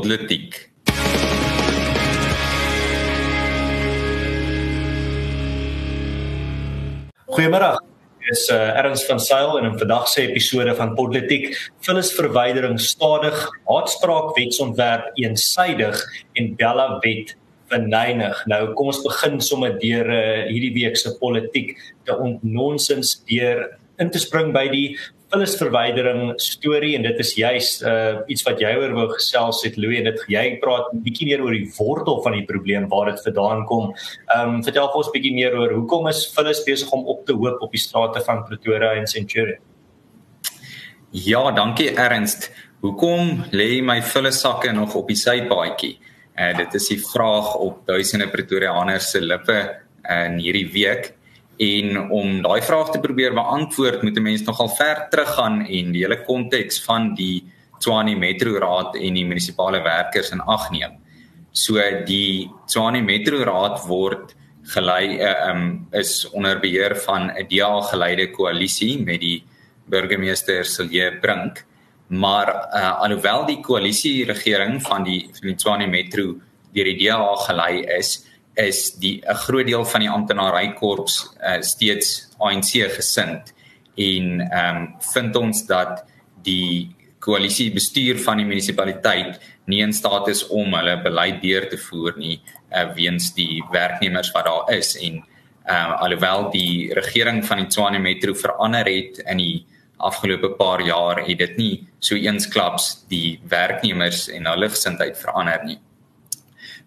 politiek. Goeiemôre. Dis uh, Erns van Sail en in vandag se episode van Politiek vullisverwydering stadig, haatspraak wetsontwerp eensydig en Bella wet verneig. Nou kom ons begin sommer deur uh, hierdie week se politiek te ontnonsens deur in te spring by die vullisverwydering storie en dit is juis uh, iets wat jy oor wou gesels het Louis en dit jy praat 'n bietjie meer oor die wortel van die probleem waar dit vandaan kom. Ehm um, vertel vir ons bietjie meer oor hoekom is vullis besig om op te hoop op die strate van Pretoria en Centurion? Ja, dankie Ernst. Hoekom lê my vullissakke nog op die sypaadjie? Uh, dit is die vraag op duisende Pretoriaaners se lippe in hierdie week en om daai vraag te probeer beantwoord moet 'n mens nogal ver teruggaan en die hele konteks van die Tshwane Metro Raad en die munisipale werkers in ag neem. So die Tshwane Metro Raad word gelei uh, um, is onder beheer van 'n DA geleide koalisie met die burgemeester Silje Brink. Maar uh, alhoewel die koalisie regering van die Tshwane Metro deur die DA gelei is, is die 'n groot deel van die amptenaarkorps uh, steeds ANC gesind en ehm um, vind ons dat die koalisie bestuur van die munisipaliteit nie in staat is om hulle beleid deur te voer nie uh, weens die werknemers wat daar is en ehm uh, alhoewel die regering van die Tshwane Metro verander het in die afgelope paar jaar het dit nie so eensklaps die werknemers en hulle gesindheid verander nie.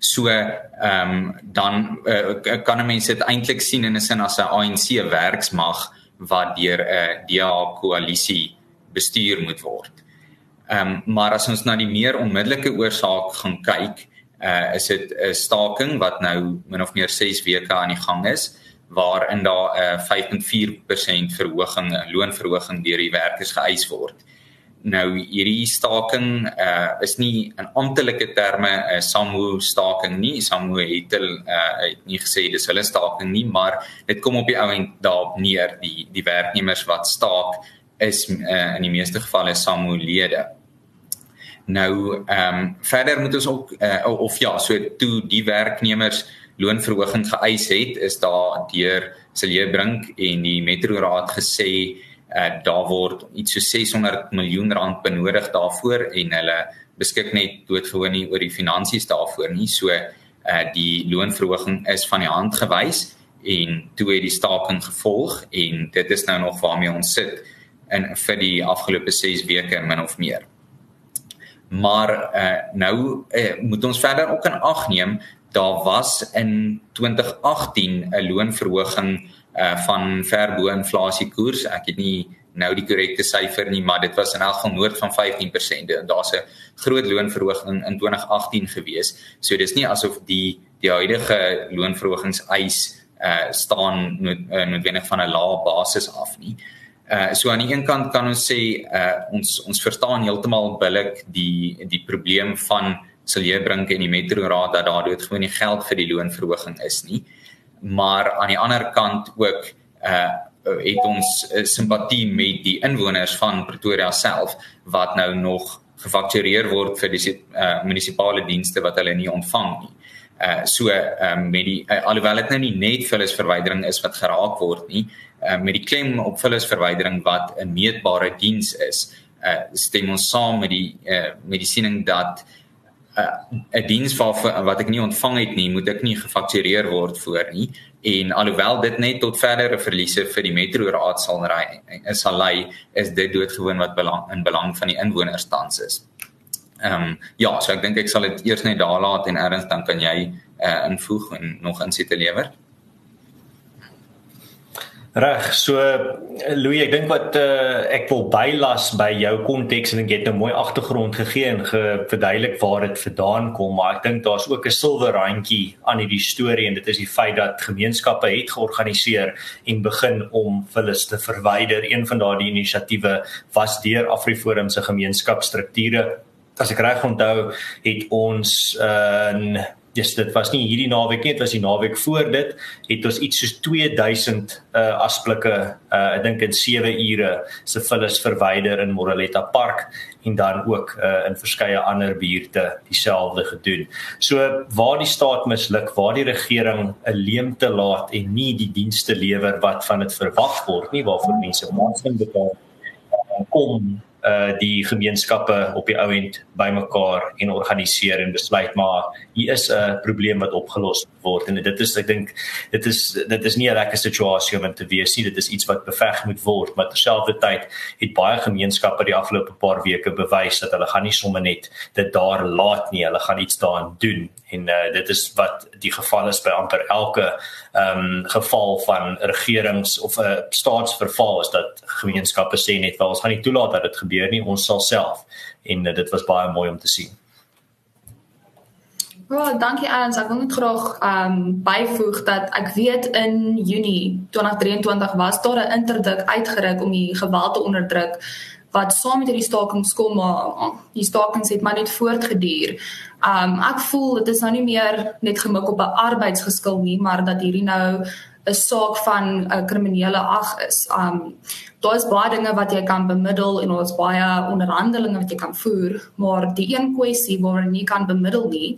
So ehm um, dan uh, kan 'n mens dit eintlik sien in 'n sin as 'n ANC werksmag wat deur 'n uh, DA koalisie bestuur moet word. Ehm um, maar as ons na die meer onmiddellike oorsaak gaan kyk, uh, is dit 'n staking wat nou min of meer 6 weke aan die gang is waarin daar 'n uh, 5.4% verhoging, loonverhoging deur die werkers geëis word nou hierdie staking uh is nie in amptelike terme 'n uh, SAMU staking nie. SAMU het hulle uh het nie gesê dis hulle staking nie, maar dit kom op die ou end daarop neer die die werknemers wat staak is uh, in die meeste gevalle SAMU lede. Nou ehm um, verder moet ons ook uh, of ja, so toe die werknemers loonverhoging geëis het, is daar deur Silje Brink en die Metro Raad gesê uh, daar word iets so 600 miljoen rand benodig daarvoor en hulle beskik net doodgewoon nie oor die finansies daarvoor nie. So uh, die loonverhoging is van die hand gewys en toe het die staking gevolg en dit is nou nog waarmee ons sit in vir die afgelope 6 weke min of meer. Maar uh, nou uh, moet ons verder ook in ag neem. Daar was in 2018 'n loonverhoging uh van ver bo inflasiekoers. Ek het nie nou die korrekte syfer nie, maar dit was in elk geval noord van 15%. Daar's 'n groot loonverhoging in 2018 gewees. So dis nie asof die die huidige loonverhogingseis uh staan nood, uh, noodwendig van 'n lae basis af nie. Uh so aan die een kant kan ons sê uh ons ons verstaan heeltemal billik die die probleem van sal jy bring in die metro raad dat daar doodgewoon nie geld vir die loonverhoging is nie. Uh maar aan die ander kant ook uh het ons uh, simpatie met die inwoners van Pretoria self wat nou nog gefaktureer word vir die uh, munisipale dienste wat hulle nie ontvang nie. Uh so uh, met die uh, alhoewel dit nou nie net vullisverwydering is wat geraak word nie, uh met die klem op vullisverwydering wat 'n meetbare diens is, uh stem ons saam met die uh siening dat 'n uh, diens waarvoor wat ek nie ontvang het nie, moet ek nie gefaktureer word voor nie. En alhoewel dit net tot verdere verliese vir die metro raad sal ry, is sal lei is dit doodgewoon wat belang in belang van die inwoners tans is. Ehm um, ja, so ek dink ek sal dit eers net daar laat en erns dan kan jy uh, invoeg en nog insette lewer. Reg, so Louis, ek dink wat uh, ek wil bylas by jou konteks en ek het 'n mooi agtergrond gegee en verduidelik waar dit vandaan kom, maar ek dink daar's ook 'n silwer randjie aan hierdie storie en dit is die feit dat gemeenskappe het georganiseer en begin om vullis te verwyder. Een van daardie inisiatiewe was deur Afriforum se gemeenskapsstrukture. As ek reg onthou, het ons uh, in dis dit was nie hierdie naweek nie, dit was die naweek voor dit, het ons iets soos 2000 uh asblikke uh ek dink in 7 ure se vullis verwyder in Moreletta Park en dan ook uh in verskeie ander buurte dieselfde gedoen. So waar die staat misluk, waar die regering 'n leemte laat en nie die dienste lewer wat van dit verwag word nie, waarvoor mense belasting betaal kom uh die gemeenskappe op die ou end bymekaar en organiseer en besluit maar hier is 'n probleem wat opgelos word. En dit is ek dink dit is dit is nie 'n lekker situasie om te wees nie. Dit is iets wat beveg moet word. Maar terselfdertyd het baie gemeenskappe die afgelope paar weke bewys dat hulle gaan nie sommer net dit daar laat nie. Hulle gaan iets daaraan doen en uh, dit is wat die geval is by amper elke ehm um, geval van regerings of 'n uh, staatsverval is dat gemeenskappe sê net wel ons gaan nie toelaat dat dit gebeur nie ons sal self en uh, dit was baie mooi om te sien. Ja, dankie Ernst. Ek wil net graag ehm um, byvoeg dat ek weet in Junie 2023 was daar 'n interdik uitgereik om die geweld te onderdruk wat saam met hierdie stakings kom maar die stakings het maar net voortgeduur. Um ek voel dit is nou nie meer net gemik op 'n arbeidsgeskil nie, maar dat hierdie nou 'n saak van 'n kriminele ag is. Um daar's baie dinge wat jy kan bemiddel en daar's baie onderhandelinge wat jy kan voer, maar die een kwessie waarin jy kan bemiddel nie,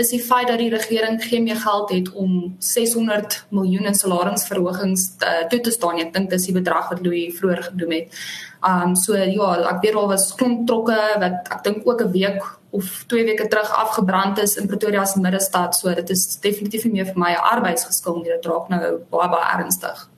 is die feit dat die regering geen meer geld het om 600 miljoen in salarisverhogings te, uh, toe te staan. Ek dink dis die bedrag wat Louis vroeër genoem het. Um so ja, ek weet al was klomp trokke wat ek dink ook 'n week of 2 weke terug afgebrand is in Pretoria se middestad. So dit is definitief nie meer vir my 'n arbeidsgeskil nie. Dit raak nou baie baie ernstig.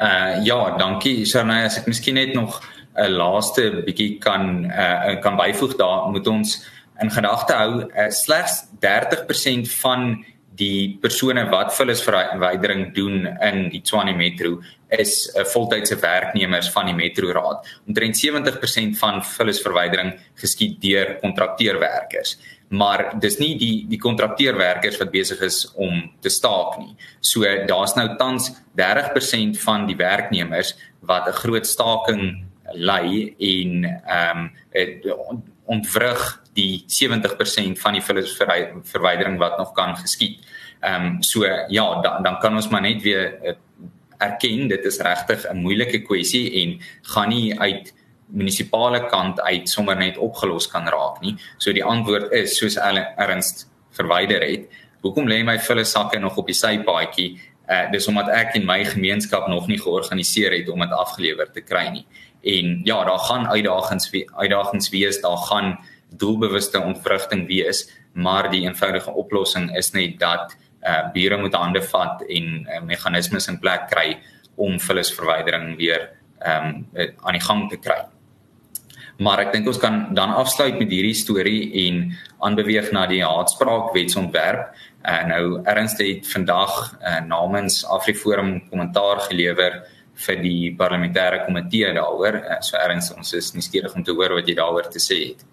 Uh ja, dankie Sharnay, as ek miskien net nog 'n laaste bietjie kan uh kan byvoeg daar, moet ons in gedagte hou uh, slegs 30% van die persone wat vullisverwydering doen in die Tshwane Metro is 'n uh, voltydse werknemers van die Metro Raad. Omtrent 70% van vullisverwydering geskied deur kontrakteurwerkers. Maar dis nie die die kontrakteurwerkers wat besig is om te staak nie. So daar's nou tans 30% van die werknemers wat 'n groot staking lei en ehm um, ontwrig die 70% van die vullisverwydering wat nog kan geskied. Ehm um, so ja, dan dan kan ons maar net weer uh, erken dit is regtig 'n moeilike kwessie en gaan nie uit munisipale kant uit sommer net opgelos kan raak nie. So die antwoord is soos Ernst verwyder het. Hoekom lê my vulle sakke nog op die sypaadjie? Uh dis omdat ek en my gemeenskap nog nie georganiseer het om dit afgelewer te kry nie. En ja, daar gaan uitdagings uitdagings wees, daar gaan doelbewuste ontvrugting wees, maar die eenvoudige oplossing is net dat uh bure moet hande vat en uh, meganismes in plek kry om vullisverwydering weer ehm um, aan die gang te kry. Maar ek dink ons kan dan afsluit met hierdie storie en aanbeweeg na die haatspraak wetsontwerp. Uh nou Ernst het vandag uh, namens AfriForum kommentaar gelewer vir die parlementêre komitee daaroor. Uh, so Ernst, ons is nuuskierig om te hoor wat jy daaroor te sê het.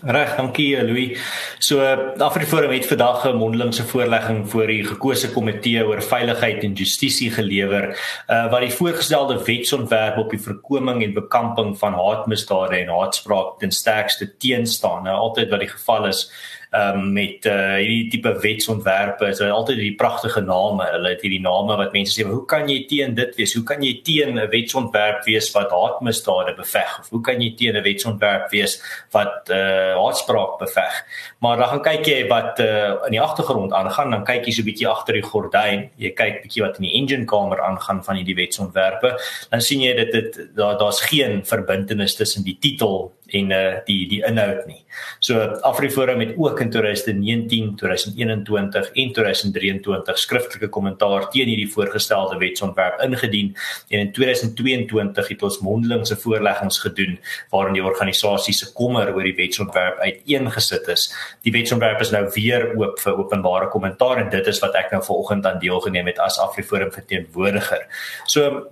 Reg, dankie Louis. So Afriforum het vandag 'n mondelingse voorlegging voor die gekose komitee oor veiligheid en justisie gelewer, uh, wat die voorgestelde wetsontwerp op die voorkoming en bekamping van haatmisdade en haatspraak ten sterkste teenstaan. Nou altyd wat die geval is um, met uh, hierdie tipe wetsontwerpe is hulle altyd hierdie pragtige name. Hulle het hierdie name wat mense sê, "Hoe kan jy teen dit wees? Hoe kan jy teen 'n wetsontwerp wees wat haatmisdade beveg? Of hoe kan jy teen 'n wetsontwerp wees wat uh, haatspraak beveg?" Maar dan gaan kyk jy wat uh, in die agtergrond aangaan, dan kyk jy so 'n bietjie agter die gordyn. Jy kyk bietjie wat in die engine kamer aangaan van hierdie wetsontwerpe. Dan sien jy dit dit daar daar's geen verbintenis tussen die titel en uh die die inhoud nie. So Afriforum het ook in 2019, 2021 en 2023 skriftelike kommentaar teen hierdie voorgestelde wetsontwerp ingedien en in 2022 het ons mondelingse voorleggings gedoen waarin die organisasie se kommer oor die wetsontwerp uiteengesit is. Die wetsontwerp is nou weer oop vir openbare kommentaar en dit is wat ek nou vanoggend aan deelgeneem het as Afriforum verteenwoordiger. So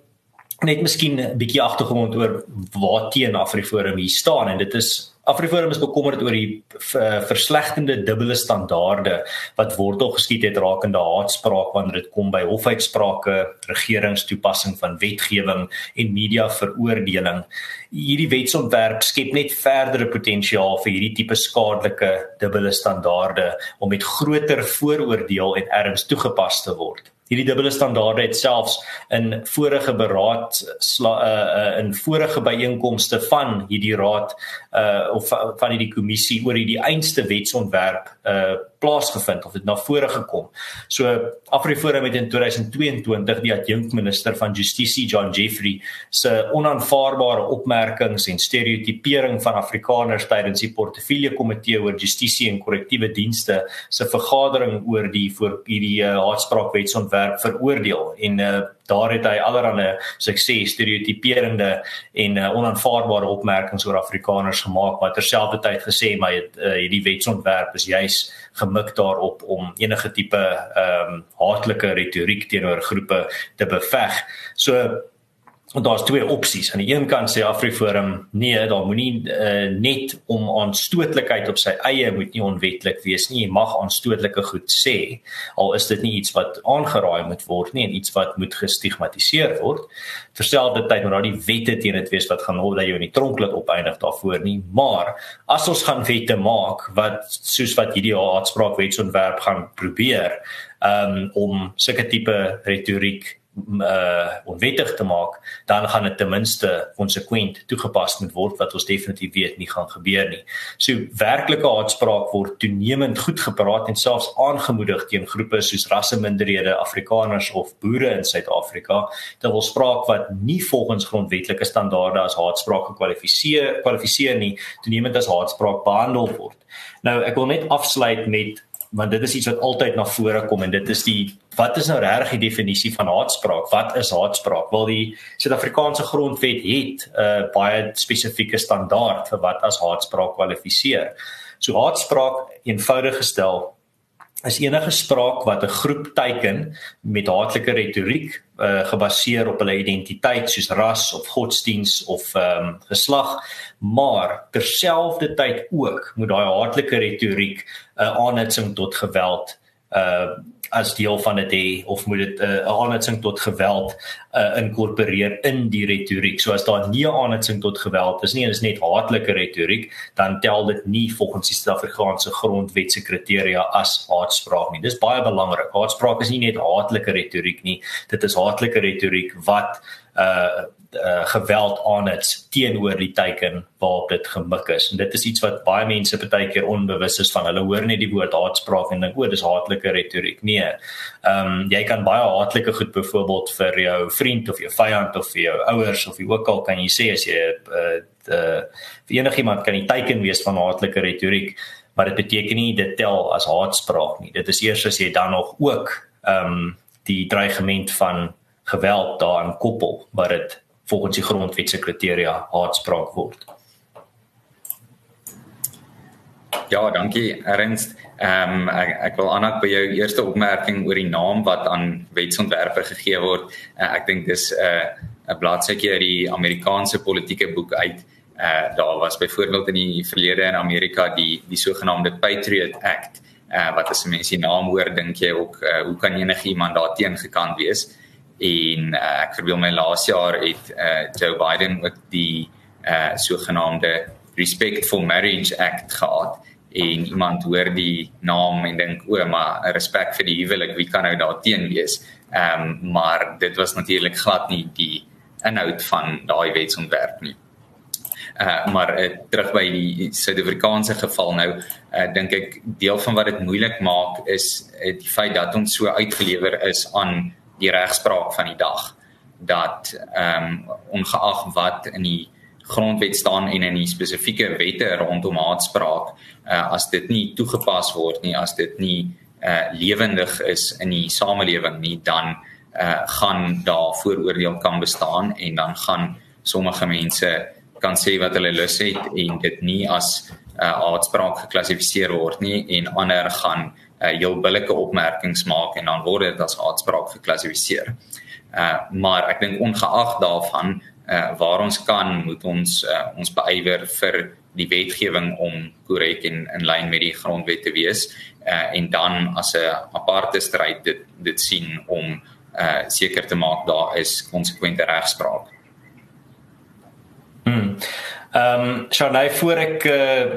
net miskien 'n bietjie agtergrond oor waar teen Afriforum hier staan en dit is Afriforum is bekommerd oor die verslegtende dubbele standaarde wat wortel geskiet het rakende haatspraak wanneer dit kom by hofuitsprake, regeringstoepassing van wetgewing en media veroordeling. Hierdie wetsontwerp skep net verdere potensiaal vir hierdie tipe skadelike dubbele standaarde om met groter vooroordeel en erns toegepas te word. Hierdie dubbele standaarde het selfs in vorige beraad uh, uh, in vorige byeenkomste van hierdie raad uh, of van hierdie kommissie oor hierdie einste wetsontwerp uh, plaasgevind of dit na vore gekom. So Afriforum het in 2022 die adjunkminister van Justisie John Jeffrey se onaanvaarbare opmerkings en stereotipering van Afrikaners tydens die portefeulje komitee oor justisie en korrektiewe dienste se vergadering oor die voor hierdie uh, haatspraakwetsontwerp veroordeel en uh, daar het hy allerlei sukses stereotiperende en uh, onaanvaarbare opmerkings oor Afrikaners gemaak maar terselfdertyd gesê maar uh, hierdie wetsontwerp is juis gemik daarop om enige tipe ehm um, haatlike retoriek teenoor groepe te beveg. So Want daar's twee opsies. Aan die een kant sê Afriforum, nee, daar moenie uh, net om aanstootlikheid op sy eie moet nie onwetlik wees nie. Jy mag aanstootlike goed sê, al is dit nie iets wat aangeraai moet word nie en iets wat moet gestigmatiseer word. Terselfdertyd moet daar nie wette teen dit wees wat gaan hou dat jy in die tronk laat opeindig daarvoor nie. Maar as ons gaan wette maak wat soos wat hierdie haatspraakwetsontwerp gaan probeer um, om sulke tipe retoriek uh onwettig te maak, dan gaan dit ten minste konsekwent toegepas moet word wat ons definitief weet nie gaan gebeur nie. So werklike haatspraak word toenemend goed gepraat en selfs aangemoedig teen groepe soos rasseminderhede, Afrikaners of boere in Suid-Afrika, terwyl spraak wat nie volgens grondwetlike standaarde as haatspraak gekwalifiseer kwalifiseer nie, toenemend as haatspraak behandel word. Nou ek wil net afsluit met want dit is iets wat altyd na vore kom en dit is die wat is nou regtig die definisie van haatspraak? Wat is haatspraak? Wel die Suid-Afrikaanse grondwet het 'n uh, baie spesifieke standaard vir wat as haatspraak kwalifiseer. So haatspraak eenvoudig gestel is enige spraak wat 'n groep teiken met haatlike retoriek uh, gebaseer op hulle identiteit soos ras of godsdiens of um, geslag maar terselfdertyd ook moet daai haatlike retoriek 'n uh, aanhitsing tot geweld uh as deel van dit hê of moet dit 'n uh, aanhitsing tot geweld uh, inkorporeer in die retoriek. So as daar nie 'n aanhitsing tot geweld is nie en dit is net haatlike retoriek, dan tel dit nie volgens die Suid-Afrikaanse grondwet se kriteria as haatspraak nie. Dis baie belangrik. Haatspraak is nie net haatlike retoriek nie. Dit is haatlike retoriek wat uh uh, geweld aan het teenoor die teiken waarop dit gemik is. En dit is iets wat baie mense baie keer onbewus is van. Hulle hoor net die woord haatspraak en dink o, dis haatlike retoriek. Nee. Ehm um, jy kan baie haatlike goed byvoorbeeld vir jou vriend of jou vyand of vir jou ouers of wie ook al kan jy sê as jy uh, uh vir enigiemand kan die teiken wees van haatlike retoriek, maar dit beteken nie dit tel as haatspraak nie. Dit is eers as jy dan nog ook ehm um, die dreigement van geweld daaraan koppel wat dit volgens die grondwet se kriteria haatspraak word. Ja, dankie Ernst. Ehm um, ek ek wil aanhaak by jou eerste opmerking oor die naam wat aan wetsontwerpe gegee word. Uh, ek dink dis 'n uh, 'n bladsytjie uit die Amerikaanse politieke boek uit. Uh daar was byvoorbeeld in die verlede in Amerika die die sogenaamde Patriot Act. Uh wat as mense die naam hoor, dink jy ook uh, hoe kan enigiemand daarteen gekant wees? En uh, ek verbeel my laas jaar het uh, Joe Biden ook die uh, sogenaamde Respectful Marriage Act gehad en iemand hoor die naam en dink o maar respek vir die huwelik wie kan nou daarteen wees? Ehm um, maar dit was natuurlik glad nie die inhoud van daai wetsontwerp nie. Uh, maar uh, terug by die Suid-Afrikaanse geval nou uh, dink ek deel van wat dit moeilik maak is uh, die feit dat ons so uitgelewer is aan die regspraak van die dag dat ehm um, ongeag wat in die grondwet staan en in die spesifieke wette rondom haatspraak uh, as dit nie toegepas word nie as dit nie uh, lewendig is in die samelewing nie dan uh, gaan daar vooroordeel kan bestaan en dan gaan sommige mense kan sê wat hulle lus het en dit nie as uh, haatspraak geklassifiseer word nie en ander gaan uh, heel billike opmerkings maak en dan word dit as haatspraak geklassifiseer. Uh maar ek dink ongeag daarvan uh waar ons kan moet ons uh, ons beywer vir die wetgewing om korrek en in lyn met die grondwet te wees uh, en dan as 'n aparte stryd dit dit sien om uh seker te maak daar is konsekwente regspraak. Ehm um, Shanay voor ek uh,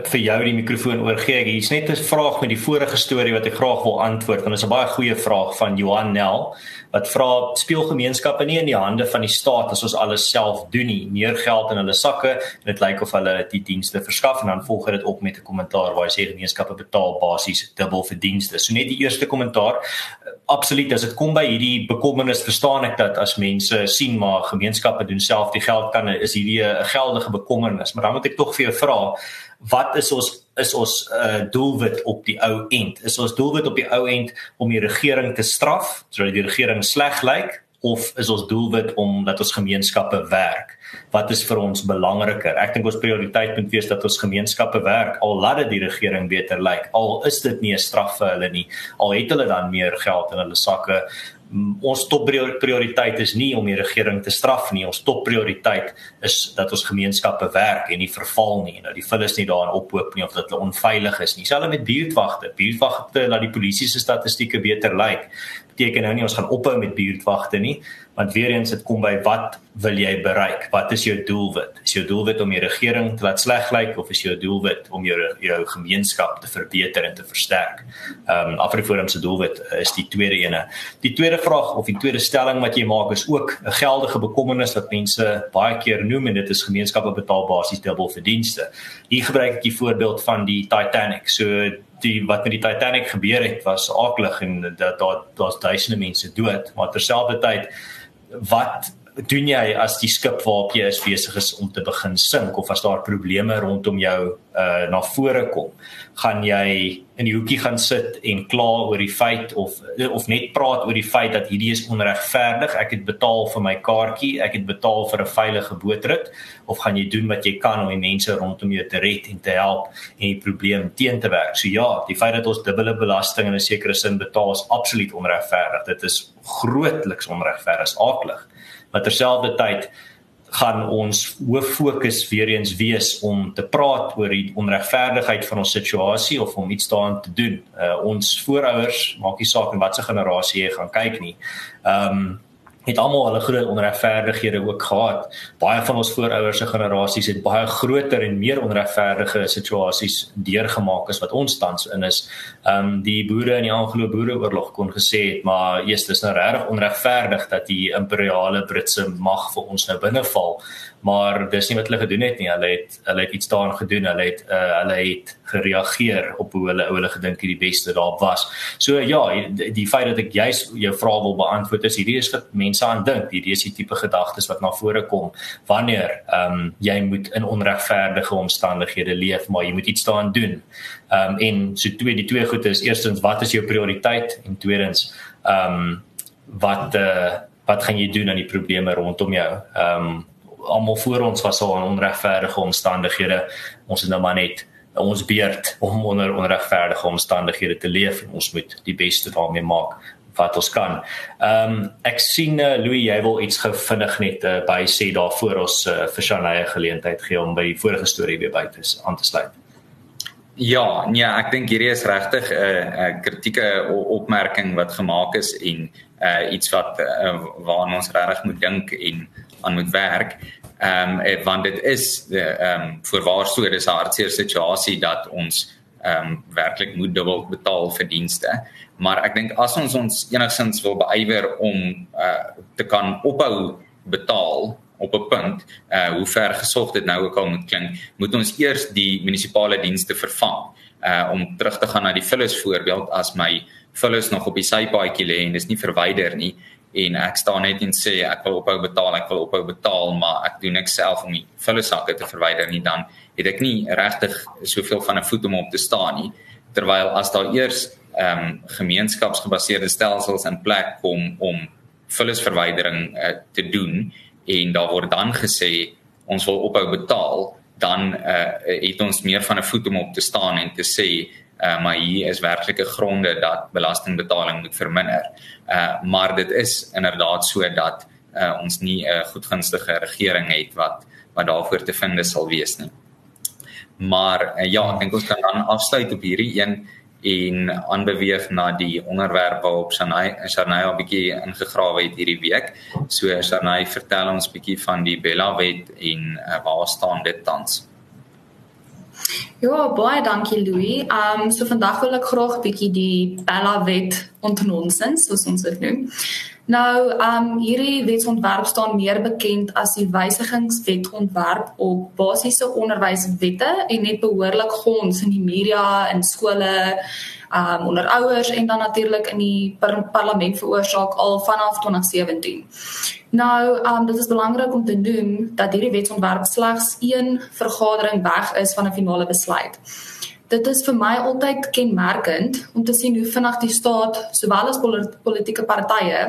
vir jou die mikrofoon oorgee, hier's net 'n vraag met die vorige storie wat ek graag wil antwoord want dit is 'n baie goeie vraag van Johan Nel wat vra speel gemeenskappe nie in die hande van die staat as ons alles self doen nie? Meer geld in hulle sakke en dit lyk of hulle die dienste verskaf. En dan volg dit op met 'n kommentaar waar hy sê gemeenskappe betaal basies dubbel vir dienste. So net die eerste kommentaar. Absoluut as dit kom by hierdie bekommernis verstaan ek dat as mense sien maar gemeenskappe doen self die geld kan is hierdie 'n geldige bekommernis maar dan moet ek tog vir jou vra wat is ons is ons uh, doelwit op die ou end? Is ons doelwit op die ou end om die regering te straf sodat die regering sleg lyk of is ons doelwit om dat ons gemeenskappe werk? Wat is vir ons belangriker? Ek dink ons prioriteit moet wees dat ons gemeenskappe werk al laat dit die regering beter lyk. Al is dit nie 'n straf vir hulle nie al het hulle dan meer geld in hulle sakke ons top prioriteit is nie om die regering te straf nie. Ons top prioriteit is dat ons gemeenskappe werk en nie verval nie. Nou die vullis nie daarin ophoop nie of dat hulle onveilig is nie. Selfs met buurtwagte. Buurtwagte laat die polisie se statistieke beter lyk. Beteken nou nie ons gaan ophou met buurtwagte nie, want weer eens dit kom by wat wil jy bereik? Wat is jou doelwit? Is jou doelwit om die regering te laat sleg lyk of is jou doelwit om jou jou gemeenskap te verbeter en te versterk? Ehm um, Afriforum se doelwit is die tweede ene. Die tweede vraag of die tweede stelling wat jy maak is ook 'n geldige bekommernis wat mense baie keer noem en dit is gemeenskappe betaal basies dubbel vir dienste. Hier gebruik ek die voorbeeld van die Titanic. So die wat met die Titanic gebeur het was aaklig en dat daar daar's duisende mense dood, maar terselfdertyd wat doen jy as die skip waarop jy is besig is om te begin sink of as daar probleme rondom jou uh na vore kom gaan jy in die hoekie gaan sit en kla oor die feit of of net praat oor die feit dat hierdie is onregverdig ek het betaal vir my kaartjie ek het betaal vir 'n veilige bootrit of gaan jy doen wat jy kan om die mense rondom jou te red en te help en die probleem teen te werk? So ja die feit dat ons dubbele belasting in 'n sekere sin betaal is absoluut onregverdig. Dit is grootliks onregverdig aaklig maar terselfdertyd gaan ons hoof fokus weer eens wees om te praat oor die onregverdigheid van ons situasie of om iets daaraan te doen. Uh, ons voorouers maak nie saak in watter generasie jy gaan kyk nie. Ehm um, het almal hulle groot onregverdighede ook gehad. Baie van ons voorouers se generasies het baie groter en meer onregverdige situasies deurgemaak as wat ons tans in is. Ehm um, die boere in die Anglo-Boereoorlog kon gesê het, maar eers dis nou regtig onregverdig dat die imperiale Britse mag vir ons nou binneval maar dis nie wat hulle gedoen het nie. Hulle het hulle het iets daarin gedoen. Hulle het uh, hulle het gereageer op hoe hulle hulle gedink het die beste daar was. So ja, die, die feit dat ek juis jou vraag wil beantwoord is hierdie is wat mense aan dink. Hierdie is die tipe gedagtes wat na vore kom wanneer ehm um, jy moet in onregverdige omstandighede leef, maar jy moet iets daaraan doen. Ehm um, en so twee die twee goede is eerstens wat is jou prioriteit en tweedens ehm um, wat uh, wat gaan jy doen aan die probleme rondom jou? Ehm um, almal voor ons was al in onregverdige omstandighede. Ons is nou maar net ons beurt om onder onregverdige omstandighede te leef en ons moet die beste daarmee maak wat ons kan. Ehm um, ek sien uh, Louis jy wil iets gevinnig net uh, by sê daarvoor ons uh, vir Shanae geleentheid gee om by die vorige storie weer by te aan te sluit. Ja, nee, ek dink hierdie is regtig 'n uh, 'n uh, kritieke opmerking wat gemaak is en uh, iets wat uh, waarna ons regtig moet dink en aan moet werk. Ehm um, want dit is ehm um, voorwaar so dis 'n hartseer situasie dat ons ehm um, werklik moet dubbel betaal vir dienste. Maar ek dink as ons ons enigstens wil beywer om uh, te kan ophou betaal op 'n punt, uh hoe ver gesog dit nou ook al moet klink, moet ons eers die munisipale dienste vervang. Uh om terug te gaan na die vullis voorbeeld as my vullis nog op die sypaadjie lê en dis nie verwyder nie, en ek staan net en sê ek wil ophou betaal, ek wil ophou betaal, maar ek doen niks self om die vulle sakke te verwyder nie, dan het ek nie regtig soveel van 'n voet om op te staan nie. Terwyl as daar eers ehm um, gemeenskapsgebaseerde stelsels in plek kom om vullisverwydering uh, te doen en daar word dan gesê ons wil ophou betaal, dan uh, het ons meer van 'n voet om op te staan en te sê uh, maar hier is werklike gronde dat belastingbetaling moet verminder. Uh maar dit is inderdaad so dat uh ons nie 'n goedgunstige regering het wat wat daarvoor te vind sal wees nie. Maar uh, ja, ek dink ons kan dan afsluit op hierdie een en aanbeweeg na die onderwerp waarop Shanay Shanay 'n bietjie ingegrawe het hierdie week. So Shanay, vertel ons bietjie van die Bella wet en uh, waar staan dit tans? Ja, baie dankie Louis. Ehm um, so vandag wil ek graag bietjie die Bella wet ontnonsens, soos ons dit noem. Nou, ehm um, hierdie wetsontwerp staan meer bekend as die wysigingswetontwerp op basiese onderwyswette en net behoorlik gons in die media en skole um onder ouers en dan natuurlik in die par parlement veroorsaak al vanaf 2017. Nou, um dit is belangrik om te noem dat hierdie wetsontwerp slegs een vergadering weg is van 'n finale besluit dit is vir my altyd kenmerkend om te sien hoe vinnig die staat sowel as politieke partye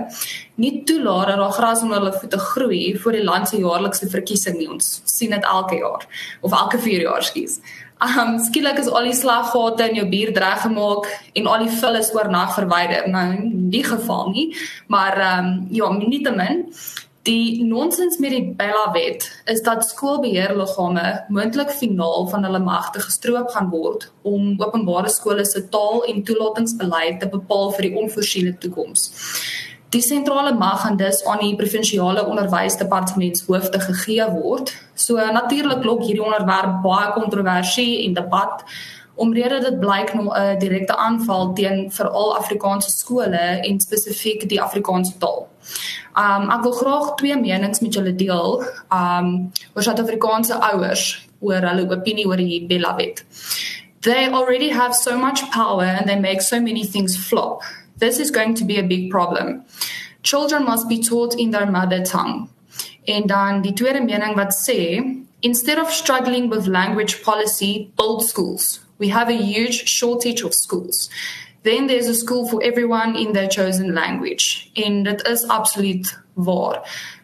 nie toelaat dat daar gras onder hulle voete groei vir die land se jaarlikse verkiesing nie ons sien dit elke jaar of elke 4 jaar skies. Um skielik is al die slaggate in jou bier reggemaak en al die vullis oornag verwyder. Nou in die geval nie, maar um ja, nietemin Die nonsens met die Bella wet is dat skoolbeheerliggame moontlik finaal van hulle magte gestroop gaan word om openbare skole se taal en toelatingsbeleid te bepaal vir die onvoorsiene toekoms. Die sentrale mag gaan dus aan die provinsiale onderwysdepartementshoofde gegee word. So natuurlik lok hierdie onderwerp baie kontroversie en debat omrede dit blyk nou 'n direkte aanval teen veral Afrikaanse skole en spesifiek die Afrikaanse taal. Um ek wil graag twee menings met julle deel. Um oor Suid-Afrikaanse ouers oor hulle opinie oor die Bella wet. They already have so much power and they make so many things flop. This is going to be a big problem. Children must be taught in their mother tongue. En dan die tweede mening wat sê, instead of struggling with language policy, build schools. We have a huge shortage of schools. then there's a school for everyone in their chosen language en dit is absoluut waar.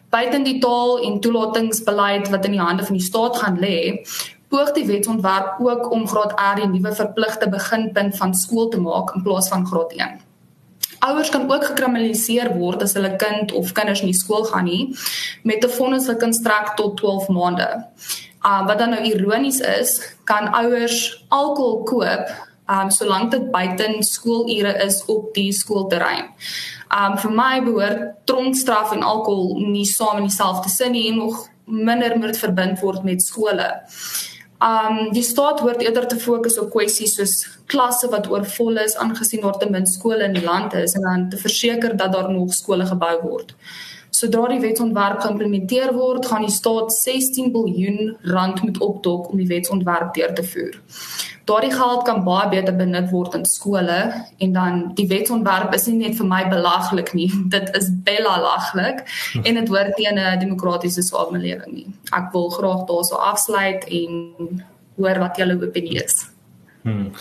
Buiten die taal en toelatingsbeleid wat in die hande van die staat gaan lê, poog die wetsontwerp ook om graad R die nuwe verpligte beginpunt van skool te maak in plaas van graad 1. Ouers kan ook gekriminaliseer word as hulle kind of kinders nie skool gaan nie met 'n vonnis wat kan strek tot 12 maande. Uh wat dan nou ironies is, kan ouers alkohol koop um solank dit buite skoolure is op die skoolterrein. Um vir my behoort tronkstraf en alkohol nie saam in dieselfde sin nie en nog minder moet verbind word met skole. Um die staat hoort eerder te fokus op kwessies soos klasse wat oorvol is aangesien daar te min skole in die land is en dan te verseker dat daar nog skole gebou word. Sodra die wetsontwerp geïmplementeer word, gaan die staat 16 miljard rand moet opdok om die wetsontwerp deur te voer daardie geld kan baie beter benut word in skole en dan die wetsontwerp is nie net vir my belaglik nie dit is belaglik en dit hoort in 'n demokratiese samelewing nie ek wil graag daarso afsluit en hoor wat julle opinie is Hmm.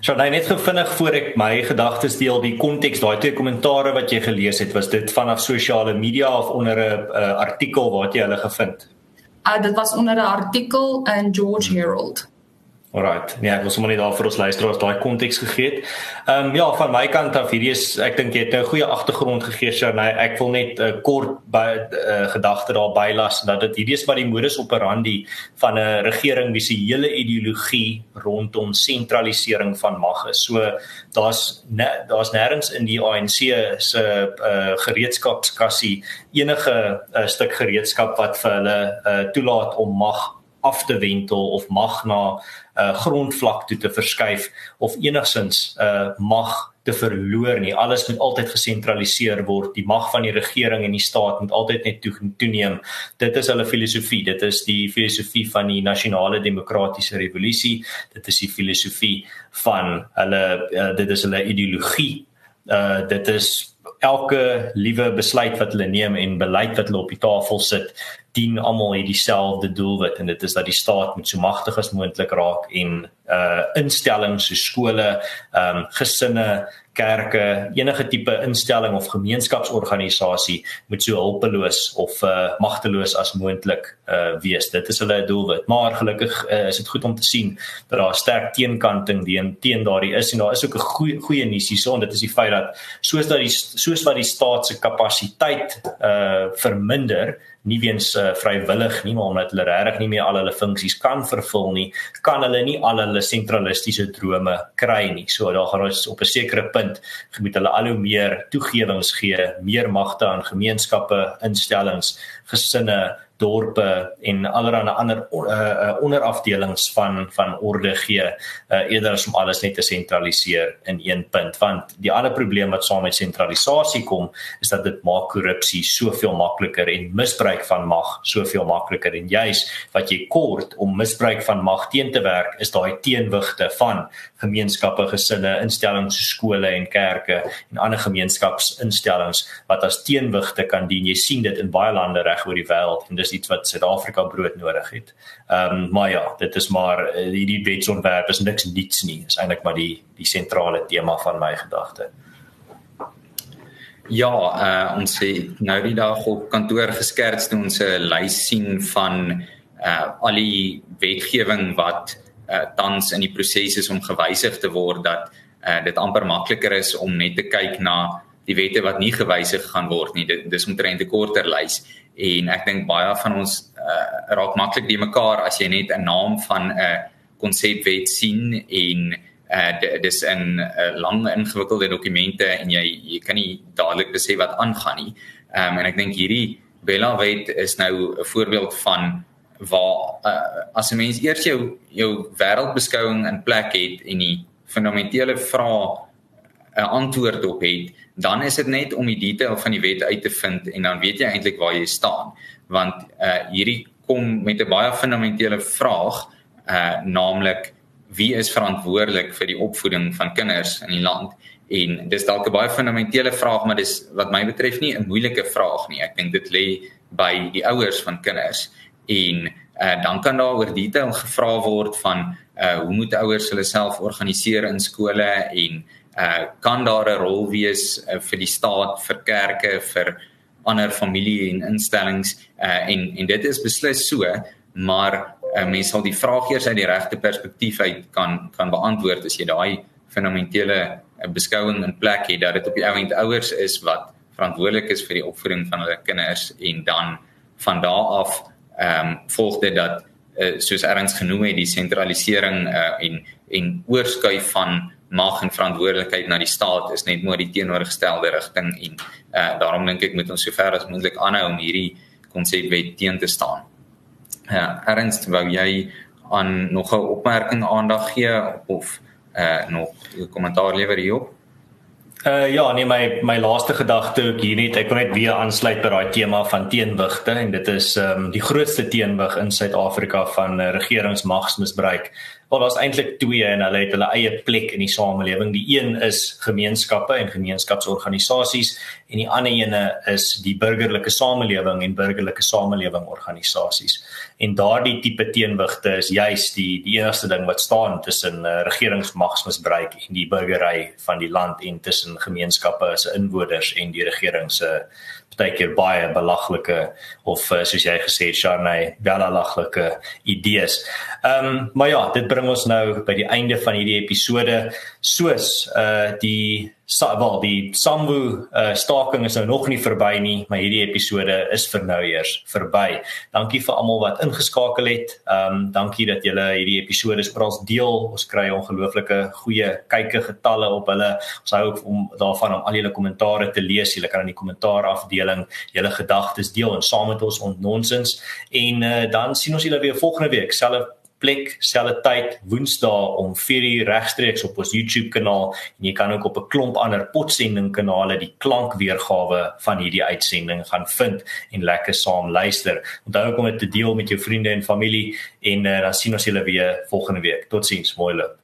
So nou net gevinnig voor ek my gedagtes deel die konteks daai twee kommentare wat jy gelees het was dit vanaf sosiale media of onder 'n uh, artikel wat jy hulle gevind? Ah uh, dit was onder 'n artikel in George Herald. Alright. Nee, ek wil sommer net daar vir ons luisteraars daai konteks gegee het. Ehm um, ja, van my kant af hierdie is ek dink jy het 'n goeie agtergrond gegee, Shanay. Ek wil net 'n uh, kort by uh, gedagte daar bylas dat dit hierdie is wat die modus operandi van 'n regering wie se hele ideologie rondom sentralisering van mag is. So daar's ne, daar's nêrens in die ANC se uh, gereedskapskassie enige uh, stuk gereedskap wat vir hulle uh, toelaat om mag af te wentel of mag na uh grondvlak toe te verskuif of enigsins uh mag te verloor nie. Alles moet altyd gesentraliseer word. Die mag van die regering en die staat moet altyd net toeneem. Dit is hulle filosofie. Dit is die filosofie van die nasionale demokratiese revolusie. Dit is die filosofie van hulle uh, dit is hulle ideologie. Uh dit is elke liewe besluit wat hulle neem en beleid wat hulle op die tafel sit dien almal hierdie selfde doelwit en dit is dat die staat moet so magtig as moontlik raak en uh instellings so skole, ehm um, gesinne, kerke, enige tipe instelling of gemeenskapsorganisasie moet so hulpeloos of uh magteloos as moontlik uh wees. Dit is hulle doelwit. Maar gelukkig uh, is dit goed om te sien dat daar sterk teenkanting teen teen daardie is en daar is ook 'n goeie goeie nuus hierso en dit is die feit dat soos dat die soos wat die staat se kapasiteit uh verminder nie weens uh, vrywillig nie maar omdat hulle regtig nie meer al hulle funksies kan vervul nie, kan hulle nie al hulle sentralistiese drome kry nie. So daar gaan ons op 'n sekere punt moet hulle al hoe meer toegewings gee, meer magte aan gemeenskappe, instellings, gesinne, dorpe en allerlei ander uh, onderafdelings van van orde gee uh, eerder as om alles net te sentraliseer in een punt. Want die ander probleem wat saam met sentralisasie kom is dat dit maak korrupsie soveel makliker en misbruik van mag soveel makliker. En juis wat jy kort om misbruik van mag teen te werk is daai teenwigte van gemeenskappe gesinne instellings so skole en kerke en ander gemeenskapsinstellings wat as teenwigte kan dien. Jy sien dit in baie lande reg oor die wêreld en dis is iets wat Suid-Afrika brood nodig het. Ehm um, maar ja, dit is maar eh, hierdie wetsontwerp is niks niets nie. Is eintlik maar die die sentrale tema van my gedagte. Ja, uh, ons het nou die dag op kantoor geskerts toe ons 'n lys sien van uh al die wetgewing wat uh tans in die proses is om gewysig te word dat uh dit amper makliker is om net te kyk na die wette wat nie gewysig gaan word nie. Dit dis omtrent 'n korter lys en ek dink baie van ons uh, raak maklik die mekaar as jy net 'n naam van 'n konsepwet sien en uh, dis 'n uh, lang ingewikkelde dokumente en jy jy kan nie dadelik besef wat aangaan nie. Um, en ek dink hierdie Bella wet is nou 'n voorbeeld van waar uh, as 'n mens eers jou jou wêreldbeskouing in plek het en die fundamentele vrae 'n antwoord op het, dan is dit net om die detail van die wet uit te vind en dan weet jy eintlik waar jy staan. Want uh hierdie kom met 'n baie fundamentele vraag, uh naamlik wie is verantwoordelik vir die opvoeding van kinders in die land? En dis dalk 'n baie fundamentele vraag, maar dis wat my betref nie 'n moeilike vraag nie. Ek dink dit lê by die ouers van kinders en uh dan kan daar oor detail gevra word van uh hoe moet ouers hulle self organiseer in skole en uh kan daar 'n rol wees uh, vir die staat, vir kerke, vir ander familie en instellings? Uh en en dit is beslis so, maar uh, mense sal die vraag eers uit die regte perspektief uit kan kan beantwoord as jy daai fundamentele beskouing in plek het dat dit op die ouend ouers is wat verantwoordelik is vir die opvoeding van hulle kinders en dan van daardie af ehm um, volg dit dat uh, soos erns genoem het die sentralisering uh, en en oorskuif van mag en verantwoordelikheid na die staat is net maar die teenoorgestelde rigting en uh, daarom dink ek moet ons sover as moontlik aanhou om hierdie konsepwet teen te staan. Ja, uh, Ernst, wou jy aan nog 'n opmerking aandag gee of uh nog 'n kommentaar lewer hierop? Uh ja, nee my my laaste gedagte ook hier net ek wil net weer aansluit by daai tema van teenwigte en dit is ehm um, die grootste teenwig in Suid-Afrika van uh, regeringsmagsmisbruik Wel daar's eintlik twee en hulle het hulle eie plek in die samelewing. Die een is gemeenskappe en gemeenskapsorganisasies en die ander ene is die burgerlike samelewing en burgerlike samelewing organisasies. En daardie tipe teenwigte is juis die die enigste ding wat staan tussen uh, regeringsmagsmisbruik en die burgery van die land en tussen gemeenskappe se inwoners en die regering se partykeer baie belaglike of uh, soos jy gesê het Sharnay, belaglike idees. Ehm um, maar ja, dit bring ons nou by die einde van hierdie episode soos uh die wel die Sambu uh, staking is nou nog nie verby nie, maar hierdie episode is vir nou eers verby. Dankie vir almal wat ingeskakel het. Ehm um, dankie dat julle hierdie episode oral deel. Ons kry ongelooflike goeie kykke getalle op hulle. Ons hou ook om daarvan om al julle kommentare te lees. Julle kan in die kommentaar afdeling julle gedagtes deel en saam met ons ontnonsens en uh, dan sien ons julle weer volgende week. Selfe plek, selfe tyd, Woensdae om 4:00 regstreeks op ons YouTube kanaal en jy kan ook op 'n klomp ander potsending kanale die klankweergawe van hierdie uitsending gaan vind en lekker saam luister. Onthou ook om dit te deel met jou vriende en familie en uh, dan sien ons julle weer volgende week. Totsiens, mooi loop.